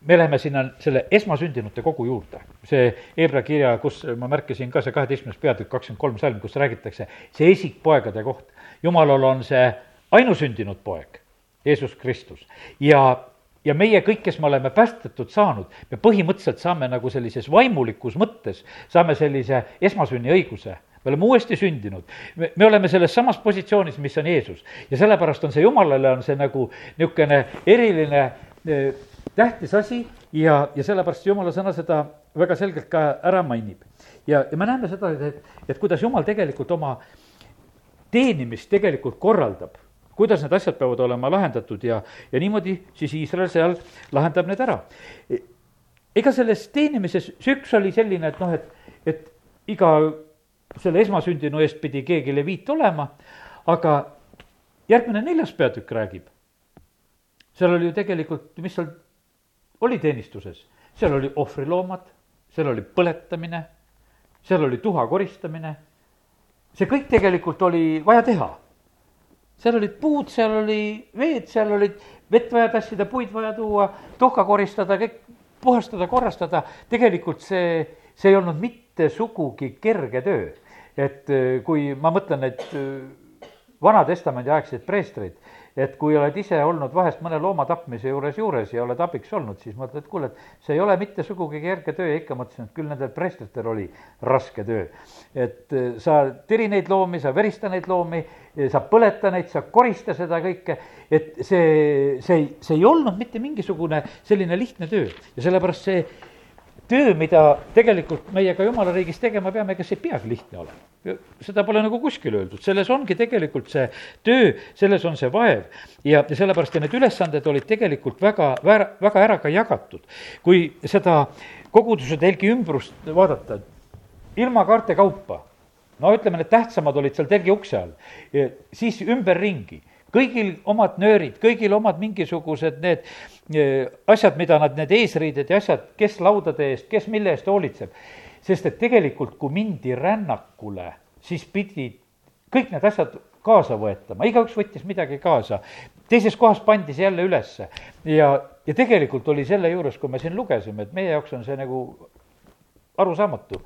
me läheme sinna selle esmasündinute kogu juurde. see Hebra kirja, kus ma märkisin ka see kaheteistkümnes peatükk, kakskümmend kolm salm, kus räägitakse, see esikpoegade koht. jumalal on see ainusündinud poeg, Jeesus Kristus ja ja meie kõik, kes me oleme päästetud saanud, me põhimõtteliselt saame nagu sellises vaimulikus mõttes, saame sellise esmasünniõiguse me oleme uuesti sündinud. me, me oleme selles samas positsioonis, mis on Jeesus. ja sellepärast on see Jumalale, on see nagu niisugune eriline eh, tähtis asi ja, ja sellepärast Jumala sõna seda väga selgelt ka ära mainib. ja, ja me näeme seda, et, et kuidas Jumal tegelikult oma teenimist tegelikult korraldab kuidas need asjad peavad olema lahendatud ja, ja niimoodi siis Iisrael seal lahendab need ära. ega selles teenimises, see üks oli selline, et noh, et, et iga selle esmasündinu eest pidi keegi leviit olema, aga järgmine neljas peatükk räägib. seal oli ju tegelikult, mis seal oli teenistuses, seal oli ohvriloomad, seal oli põletamine, seal oli tuha koristamine, see kõik tegelikult oli vaja teha. seal olid puud, seal oli veed, seal olid vett vaja tassida, puid vaja tuua, tuhka koristada, kõik puhastada, korrastada, tegelikult see, see ei olnud mitte mitte sugugi kerge töö. et äh, kui ma mõtlen, et äh, Vana-testamendi aegseid preestreid, et kui oled ise olnud vahest mõne looma tapmise juures juures ja oled abiks olnud, siis mõtled, et kuule, et see ei ole mitte sugugi kerge töö ja ikka mõtlesin, et küll nendel preestritel oli raske töö. et äh, sa tiri neid loomi, sa verista neid loomi, sa põleta neid, sa korista seda kõike, et see, see, see ei olnud mitte mingisugune selline lihtne töö ja sellepärast see töö, mida tegelikult meie ka jumala riigis tegema peame, see ei peagi lihtne olema. seda pole nagu kuskil öeldud, selles ongi tegelikult see töö, selles on see vaev. ja, ja sellepärast ja need ülesanded olid tegelikult väga, väga ära ka jagatud. kui seda koguduse telgi ümbrust vaadata, ilma kaarte kaupa, no ütleme, need tähtsamad olid seal telgi ukse all, siis ümberringi kõigil omad nöörid, kõigil omad mingisugused need eh, asjad, mida nad, need eesriided ja asjad, kes laudade eest, kes mille eest hoolitseb. sest et tegelikult, kui mindi rännakule, siis pidid kõik need asjad kaasa võetama, igaüks võttis midagi kaasa. teises kohas pandi see jälle ülesse ja, ja tegelikult oli selle juures, kui me siin lugesime, et meie jaoks on see nagu arusaamatu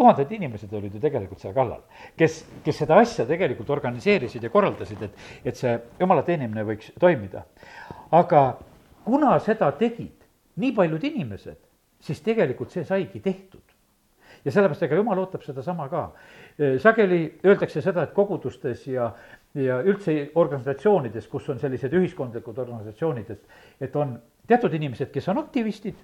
tuhanded inimesed olid ju tegelikult seal kallal, kes, kes seda asja tegelikult organiseerisid ja korraldasid, et, et see jumala teenimine võiks toimida. aga kuna seda tegid nii paljud inimesed, siis tegelikult see saigi tehtud. ja sellepärast, ega jumal ootab sedasama ka. sageli öeldakse seda, et kogudustes ja, ja üldse organisatsioonides, kus on sellised ühiskondlikud organisatsioonid, et, et on teatud inimesed, kes on aktivistid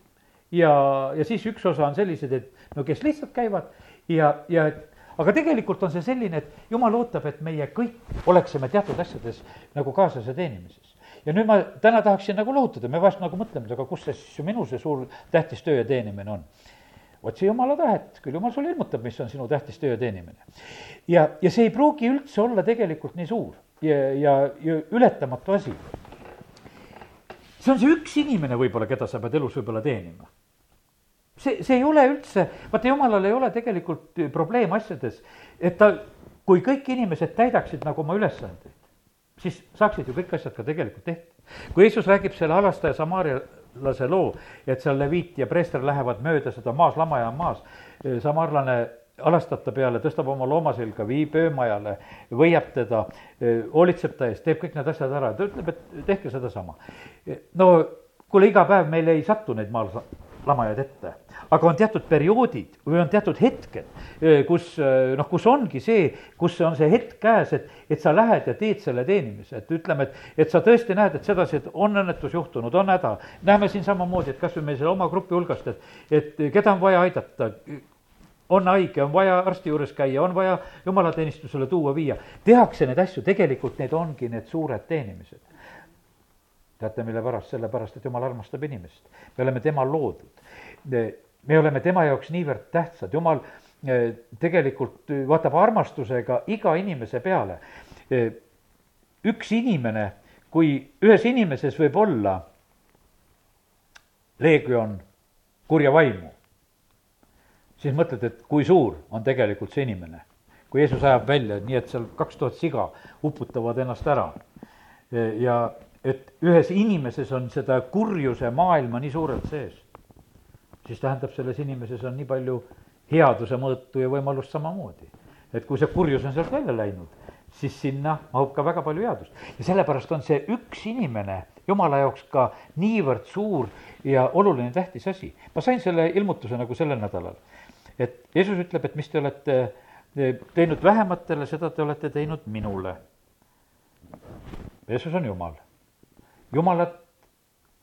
ja, ja siis üks osa on sellised, et no kes lihtsalt käivad ja, ja et aga tegelikult on see selline, et jumal ootab, et meie kõik oleksime teatud asjades nagu kaasas ja teenimises. ja nüüd ma täna tahaksin nagu lohutada, me vahest nagu mõtleme, et aga kus see siis minu see suur tähtis töö ja teenimine on otsi jumala tahet, küll jumal sulle ilmutab, mis on sinu tähtis töö ja teenimine. ja, ja see ei pruugi üldse olla tegelikult nii suur ja, ja, ja ületamatu asi. see on see üks inimene võib-olla, keda sa pead elus võib-olla teenima see, see ei ole üldse, vaata jumalal ei ole tegelikult probleem asjades, et ta, kui kõik inimesed täidaksid nagu oma ülesandeid, siis saaksid ju kõik asjad ka tegelikult tehtud. kui Jeesus räägib selle halastaja samaarialase loo, et seal leviit ja preester lähevad mööda seda maas, lamaja on maas, samaarlane alastab ta peale, tõstab oma looma selga, viib öömajale, võiab teda, hoolitseb ta eest, teeb kõik need asjad ära, ta ütleb, et tehke sedasama. no kuule, iga päev meil ei satu neid maal lamajaid ette aga on teatud perioodid või on teatud hetked, kus noh, kus ongi see, kus on see hetk käes, et, et sa lähed ja teed selle teenimise, et ütleme, et, et sa tõesti näed, et sedasi, et on õnnetus juhtunud, on häda. näeme siin samamoodi, et kasvõi meil selle oma grupi hulgast, et, et keda on vaja aidata on haige, on vaja arsti juures käia, on vaja jumalateenistusele tuua, viia. tehakse neid asju, tegelikult need ongi need suured teenimised. Teate, mille pärast? sellepärast, et jumal armastab inimest. me oleme tema loodud me oleme tema jaoks niivõrd tähtsad, jumal eh, tegelikult vaatab armastusega iga inimese peale. Eh, üks inimene, kui ühes inimeses võib olla leegion kurja vaimu, siis mõtled, et kui suur on tegelikult see inimene. kui Jeesus ajab välja, nii et seal kaks tuhat siga uputavad ennast ära eh, ja et ühes inimeses on seda kurjuse maailma nii suurelt sees siis tähendab, selles inimeses on nii palju headuse mõõtu ja võimalust samamoodi. et kui see kurjus on sealt välja läinud, siis sinna mahub ka väga palju headust. ja sellepärast on see üks inimene jumala jaoks ka niivõrd suur ja oluline tähtis asi. ma sain selle ilmutuse nagu sellel nädalal. et Jeesus ütleb, et mis te olete teinud vähematele, seda te olete teinud minule. Jeesus on Jumal. Jumalat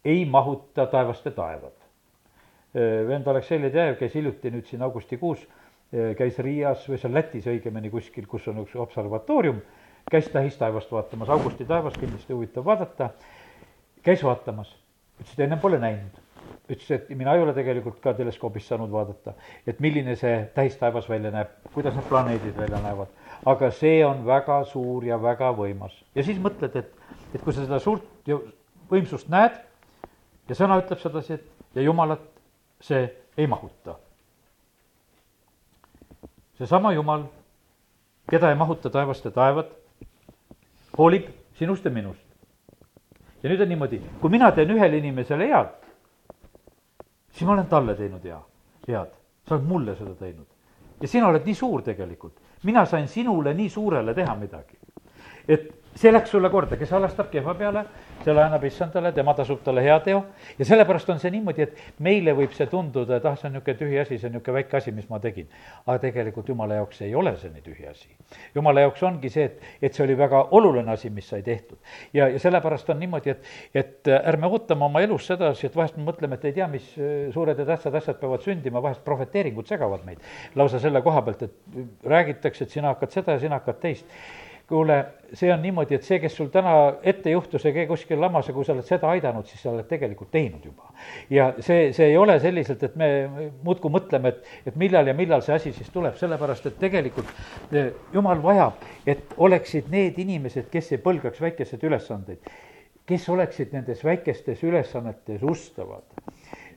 ei mahuta taevaste taevad vend Aleksei Ledejev käis hiljuti nüüd siin augustikuus, käis Riias või seal Lätis õigemini kuskil, kus on üks observatoorium, käis tähistaevast vaatamas, augusti taevas kindlasti huvitav vaadata, käis vaatamas, ütles, et ennem pole näinud. ütles, et mina ei ole tegelikult ka teleskoobist saanud vaadata, et milline see tähistaevas välja näeb, kuidas need planeedid välja näevad. aga see on väga suur ja väga võimas ja siis mõtled, et, et kui sa seda suurt võimsust näed ja sõna ütleb sedasi, et ja jumalat see ei mahuta. seesama Jumal, keda ei mahuta taevast ja taevad, hoolib sinust ja minust. ja nüüd on niimoodi, kui mina teen ühele inimesele head, siis ma olen talle teinud hea, head, sa oled mulle seda teinud. ja sina oled nii suur tegelikult, mina sain sinule nii suurele teha midagi. Et see läks sulle korda, kes halastab kehva peale, selle annab issandale, tema tasub talle heateo. ja sellepärast on see niimoodi, et meile võib see tunduda, et ah, see on niisugune tühi asi, see on niisugune väike asi, mis ma tegin. aga tegelikult jumala jaoks ei ole see nii tühi asi. jumala jaoks ongi see, et, et see oli väga oluline asi, mis sai tehtud. ja, ja sellepärast on niimoodi, et, et ärme ootame oma elus sedasi, et vahest me mõtleme, et ei tea, mis äh, suured ja tähtsad asjad peavad sündima, vahest prohveteeringud segavad meid. lausa selle koha pealt, et räägitakse, et sina hakkad seda ja sina hakkad teist kuule, see on niimoodi, et see, kes sul täna ette juhtus ja käi kuskil lamas ja kui sa oled seda aidanud, siis sa oled tegelikult teinud juba. ja see, see ei ole selliselt, et me muudkui mõtleme, et, et millal ja millal see asi siis tuleb, sellepärast et tegelikult eh, jumal vajab, et oleksid need inimesed, kes ei põlgaks väikeseid ülesandeid, kes oleksid nendes väikestes ülesannetes ustavad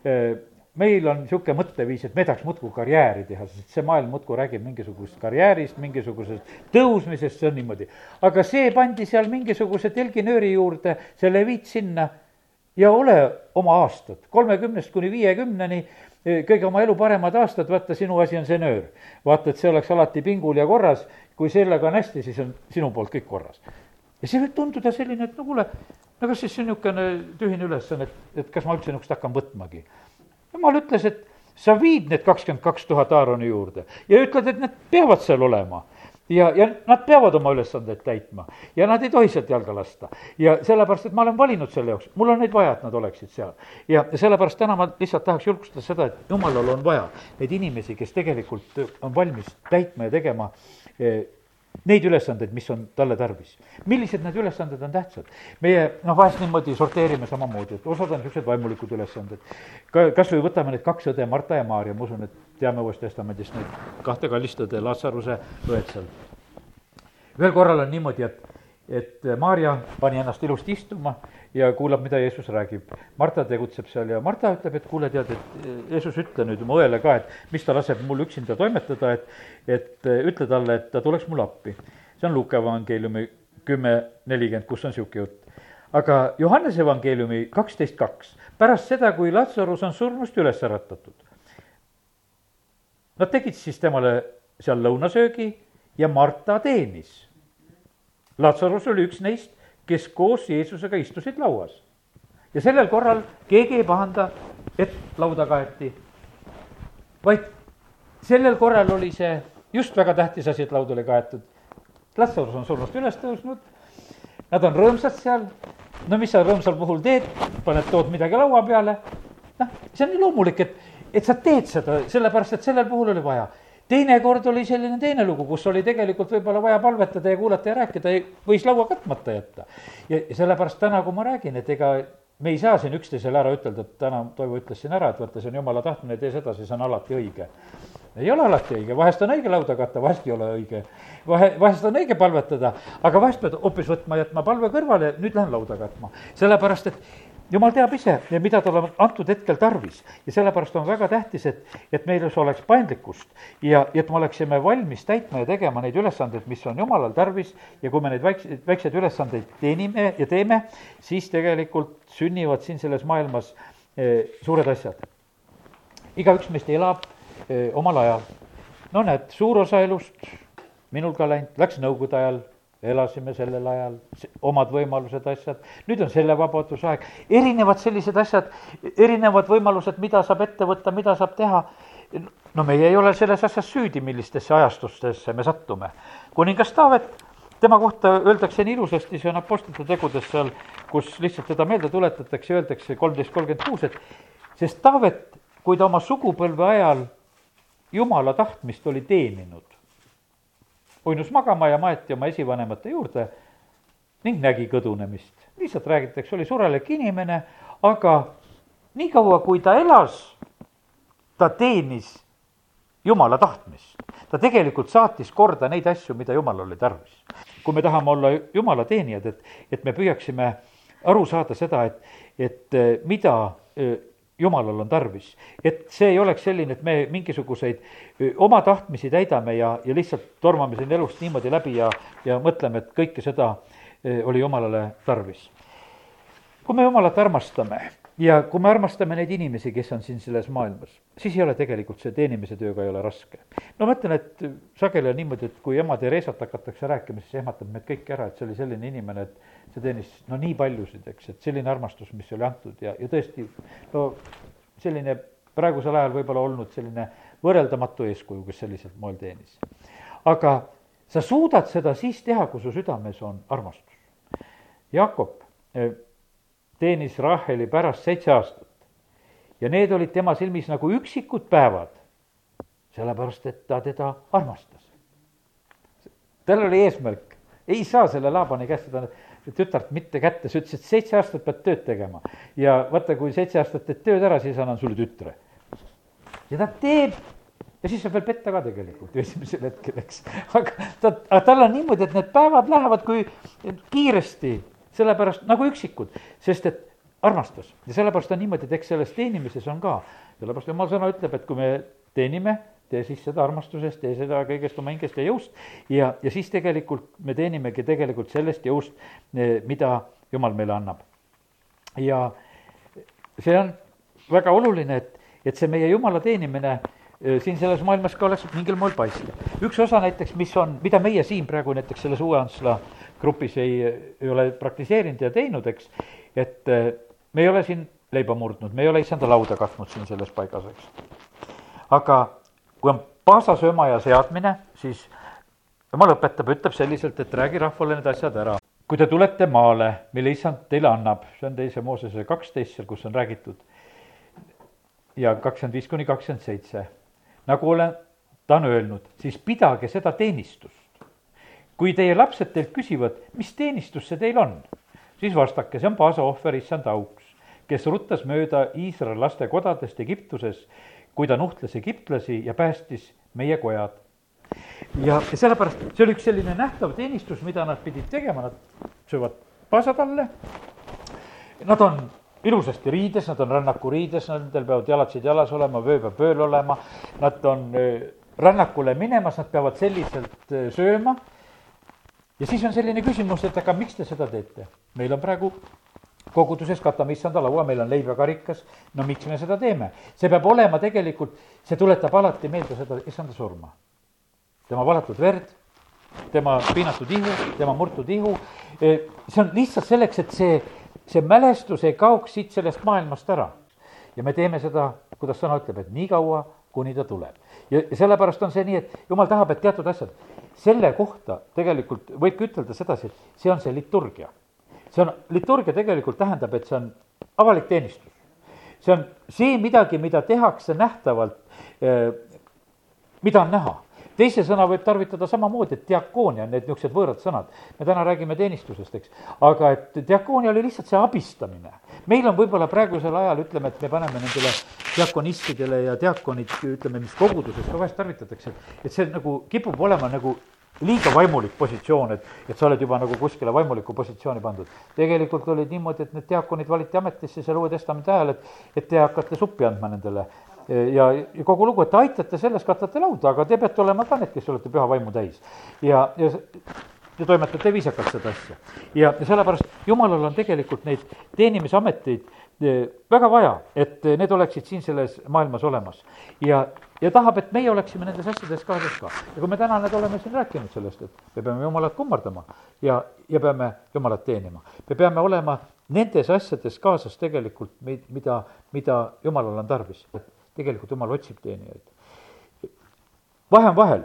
eh, meil on niisugune mõtteviis, et me tahaks muudkui karjääri teha, sest see maailm muudkui räägib mingisugusest karjäärist, mingisugusest tõusmisest, see on niimoodi. aga see pandi seal mingisuguse telginööri juurde, see leviit sinna ja ole oma aastad, kolmekümnest kuni viiekümneni, kõige oma elu paremad aastad, vaata, sinu asi on see nöör. vaata, et see oleks alati pingul ja korras, kui sellega on hästi, siis on sinu poolt kõik korras. ja see võib tunduda selline, et no kuule, no kas siis see on niisugune tühine ülesanne, et, et kas ma üldse niisugust hakkan võtmagi jumal ütles, et sa viid need kakskümmend kaks tuhat Aaroni juurde ja ütled, et need peavad seal olema. ja, ja nad peavad oma ülesandeid täitma ja nad ei tohi sealt jalga lasta. ja sellepärast, et ma olen valinud selle jaoks, mul on neid vaja, et nad oleksid seal. ja sellepärast täna ma lihtsalt tahaks julgustada seda, et jumalal on vaja neid inimesi, kes tegelikult on valmis täitma ja tegema eh, neid ülesandeid, mis on talle tarvis. millised need ülesanded on tähtsad? meie noh, vahest niimoodi sorteerime samamoodi, et osad on niisugused vaimulikud ülesanded. ka, kas või võtame need kaks õde, Marta ja Maarja, ma usun, et teame Uuest Testamendist neid kahte kallist õde, Lazaruse õed seal. ühel korral on niimoodi, et, et Maarja pani ennast ilusti istuma ja kuulab, mida Jeesus räägib. Marta tegutseb seal ja Marta ütleb, et kuule, tead, et Jeesus, ütle nüüd oma õele ka, et mis ta laseb mul üksinda toimetada, et, et ütle talle, et ta tuleks mulle appi. see on Luuka evangeeliumi kümme nelikümmend, kus on niisugune jutt. aga Johannese evangeeliumi kaksteist kaks, pärast seda, kui Lazarus on surnust üles äratatud. Nad tegid siis temale seal lõunasöögi ja Marta teenis. Lazarus oli üks neist kes koos Jeesusega istusid lauas. ja sellel korral keegi ei pahanda, et lauda kaeti, vaid sellel korral oli see just väga tähtis asi, et laud oli kaetud. Lazarus on surnust üles tõusnud, nad on rõõmsad seal, no mis sa rõõmsal puhul teed, paned, tood midagi laua peale, noh, see on nii loomulik, et, et sa teed seda, sellepärast et sellel puhul oli vaja teinekord oli selline teine lugu, kus oli tegelikult võib-olla vaja palvetada ja kuulata ja rääkida, võis laua katmata jätta. ja sellepärast täna, kui ma räägin, et ega me ei saa siin üksteisele ära ütelda, et täna Toivo ütles siin ära, et vaata, see on jumala tahtmine, tee sedasi, see on alati õige. ei ole alati õige, vahest on õige lauda katta, vahest ei ole õige. vahe, vahest on õige palvetada, aga vahest pead hoopis võtma, jätma palve kõrvale, nüüd lähen lauda katma. sellepärast, et jumal teab ise, mida tal on antud hetkel tarvis ja sellepärast on väga tähtis, et, et meil oleks paindlikkust ja, et me oleksime valmis täitma ja tegema neid ülesandeid, mis on jumalal tarvis ja kui me neid väikseid, väikseid ülesandeid teenime ja teeme, siis tegelikult sünnivad siin selles maailmas e, suured asjad. igaüks meist elab e, omal ajal. no näed, suur osa elust minul ka läinud, läks nõukogude ajal elasime sellel ajal, omad võimalused, asjad, nüüd on selle vabadusaeg, erinevad sellised asjad, erinevad võimalused, mida saab ette võtta, mida saab teha. no meie ei ole selles asjas süüdi, millistesse ajastustesse me sattume. kuningas Taavet, tema kohta öeldakse nii ilusasti, see on Apostlite tegudes seal, kus lihtsalt teda meelde tuletatakse, öeldakse kolmteist kolmkümmend kuus, et sest Taavet, kui ta oma sugupõlve ajal jumala tahtmist oli teeninud, uinus magama ja maeti oma esivanemate juurde ning nägi kõdunemist. lihtsalt räägitakse, oli surelik inimene, aga niikaua, kui ta elas, ta teenis jumala tahtmist. ta tegelikult saatis korda neid asju, mida jumalal oli tarvis. kui me tahame olla jumala teenijad, et, et me püüaksime aru saada seda, et, et mida jumalal on tarvis. et see ei oleks selline, et me mingisuguseid oma tahtmisi täidame ja, ja lihtsalt tormame siin elust niimoodi läbi ja, ja mõtleme, et kõike seda oli jumalale tarvis. kui me jumalat armastame ja kui me armastame neid inimesi, kes on siin selles maailmas, siis ei ole tegelikult see teenimise tööga ei ole raske. no ma ütlen, et sageli on niimoodi, et kui ema Theresat hakatakse rääkima, siis ehmatab meid kõiki ära, et see oli selline inimene, et see teenis no nii paljusid, eks, et selline armastus, mis oli antud ja, ja tõesti no selline praegusel ajal võib-olla olnud selline võrreldamatu eeskuju, kes sellisel moel teenis. aga sa suudad seda siis teha, kui su südames on armastus. Jakob eh, teenis Raheli pärast seitse aastat ja need olid tema silmis nagu üksikud päevad, sellepärast et ta teda armastas. tal oli eesmärk, ei saa selle Laabani käest seda tütart mitte kätte, sa ütlesid, seitse aastat pead tööd tegema. ja vaata, kui seitse aastat teed tööd ära, siis annan sulle tütre. ja ta teeb ja siis saab veel petta ka tegelikult ju [laughs] esimesel hetkel, eks. aga ta, aga tal on niimoodi, et need päevad lähevad kui kiiresti sellepärast nagu üksikud, sest et armastas ja sellepärast on niimoodi, et eks selles teenimises on ka, sellepärast jumal sõna ütleb, et kui me teenime, tee siis seda armastusest, tee seda kõigest oma hingest ja jõust ja, ja siis tegelikult me teenimegi tegelikult sellest jõust, eh, mida jumal meile annab. ja see on väga oluline, et, et see meie jumala teenimine eh, siin selles maailmas ka oleks mingil moel paistv. üks osa näiteks, mis on, mida meie siin praegu näiteks selles Uue Antsla grupis ei, ei ole praktiseerinud ja teinud, eks, et eh, me ei ole siin leiba murdnud, me ei ole issanda lauda katnud siin selles paigas, eks. aga kui on paasasööma ja seadmine, siis jumal õpetab, ütleb selliselt, et räägi rahvale need asjad ära. kui te tulete maale, mille issand teile annab, see on teise Moosese kaksteist seal, kus on räägitud, ja kakskümmend viis kuni kakskümmend seitse, nagu olen, ta on öelnud, siis pidage seda teenistust. Kui teie lapsed teilt küsivad, mis teenistus see teil on, siis vastake, see on paasaohver issand auks, kes ruttas mööda Iisraeli laste kodadest Egiptuses, kui ta nuhtles egiptlasi ja päästis meie kojad ja sellepärast see oli üks selline nähtav teenistus, mida nad pidid tegema, nad söövad paasatalle. Nad on ilusasti riides, nad on rännakuriides, nendel peavad jalatsid jalas olema, vöö peab vööl olema. Nad on rännakule minemas, nad peavad selliselt sööma. Ja siis on selline küsimus, et aga miks te seda teete? meil on praegu koguduses katame issanda laua, meil on leib ja karikas. no miks me seda teeme? see peab olema tegelikult, see tuletab alati meelde seda issanda surma tema valatud verd, tema piinatud ihu, tema murtud ihu. see on lihtsalt selleks, et see, see mälestus ei kaoks siit sellest maailmast ära. ja me teeme seda, kuidas sõna ütleb, et nii kaua, kuni ta tuleb. ja sellepärast on see nii, et jumal tahab, et teatud asjad, selle kohta tegelikult võibki ütelda sedasi, et see on see liturgia. see on, liturgia tegelikult tähendab, et see on avalik teenistus. see on see midagi, mida tehakse nähtavalt, mida on näha teise sõna võib tarvitada samamoodi, et diakoonia on need niisugused võõrad sõnad. me täna räägime teenistusest, eks, aga et diakoonia oli lihtsalt see abistamine. meil on võib-olla praegusel ajal, ütleme, et me paneme nendele diakonistidele ja diakonid, ütleme, mis koguduses ka vahest tarvitatakse, et see nagu kipub olema nagu liiga vaimulik positsioon, et, et sa oled juba nagu kuskile vaimulikku positsiooni pandud. tegelikult olid niimoodi, et need diakonid valiti ametisse seal Uue Testamendi ajal, et, et te hakkate suppi andma nendele ja, ja kogu lugu, et te aitate selles, katate lauda, aga te peate olema ka need, kes olete püha vaimu täis. ja, ja ja toimetate viisakalt seda asja. ja, ja sellepärast jumalal on tegelikult neid teenimisameteid eh, väga vaja, et need oleksid siin selles maailmas olemas. ja, ja tahab, et meie oleksime nendes asjades kaasas ka. ja kui me täna nüüd oleme siin rääkinud sellest, et me peame Jumalat kummardama ja, ja peame Jumalat teenima. me peame olema nendes asjades kaasas tegelikult, mida, mida Jumalal on tarvis tegelikult jumal otsib teenijaid. vahe on vahel,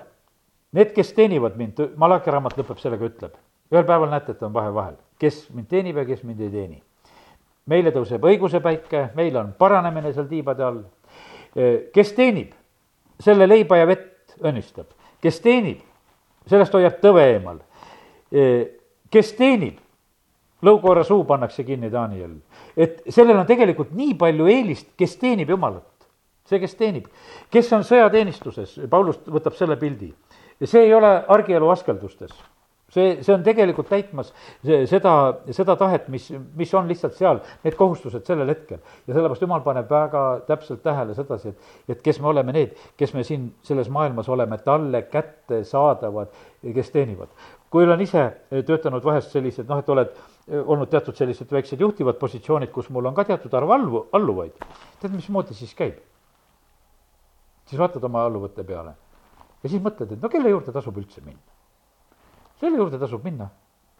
need, kes teenivad mind, Malachi raamat lõpeb sellega, ütleb, ühel päeval näete, et on vahe vahel, kes mind teenib ja kes mind ei teeni. meile tõuseb õiguse päike, meil on paranemine seal tiibade all. kes teenib, selle leiba ja vett õnnistab, kes teenib, sellest hoiab tõve eemal. kes teenib, lõukoora suu pannakse kinni Daniel. et sellel on tegelikult nii palju eelist, kes teenib Jumalat see, kes teenib, kes on sõjateenistuses, Paulus võtab selle pildi. see ei ole argielu askeldustes, see, see on tegelikult täitmas see, seda, seda tahet, mis, mis on lihtsalt seal, need kohustused sellel hetkel. ja sellepärast jumal paneb väga täpselt tähele sedasi, et, et kes me oleme need, kes me siin selles maailmas oleme talle kättesaadavad, kes teenivad. kui olen ise töötanud vahest sellised, noh, et oled olnud teatud sellised väiksed juhtivad positsioonid, kus mul on ka teatud arv allu, alluvaid, tead, mismoodi siis käib? Siis vaatad oma alluvõtte peale ja siis mõtled, et no kelle juurde tasub üldse minna. selle juurde tasub minna,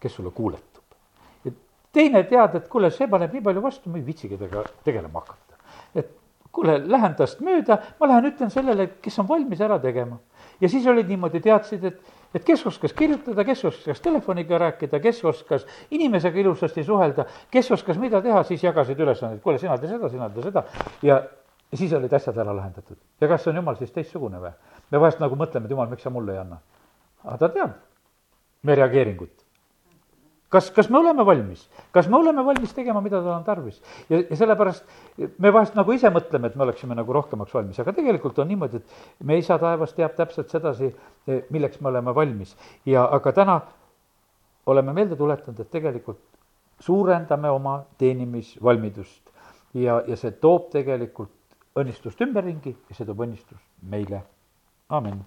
kes sulle kuuletub. ja teine tead, et kuule, see paneb nii palju vastu, ma ei viitsigi temaga tegelema hakata. et kuule, lähen tast mööda, ma lähen ütlen sellele, kes on valmis ära tegema. ja siis olid niimoodi, teadsid, et, et kes oskas kirjutada, kes oskas telefoniga rääkida, kes oskas inimesega ilusasti suhelda, kes oskas mida teha, siis jagasid ülesandeid, kuule, sina tee seda, sina tee seda ja ja siis olid asjad ära lahendatud. ja kas on jumal siis teistsugune või? me vahest nagu mõtleme, et jumal, miks sa mulle ei anna? aga ta teab meie reageeringut. kas, kas me oleme valmis, kas me oleme valmis tegema, mida tal on tarvis? ja, ja sellepärast me vahest nagu ise mõtleme, et me oleksime nagu rohkemaks valmis, aga tegelikult on niimoodi, et meie isa taevas teab täpselt sedasi, milleks me oleme valmis. ja aga täna oleme meelde tuletanud, et tegelikult suurendame oma teenimisvalmidust ja, ja see toob tegelikult õnnistust ümberringi ja see toob õnnistust meile, amin.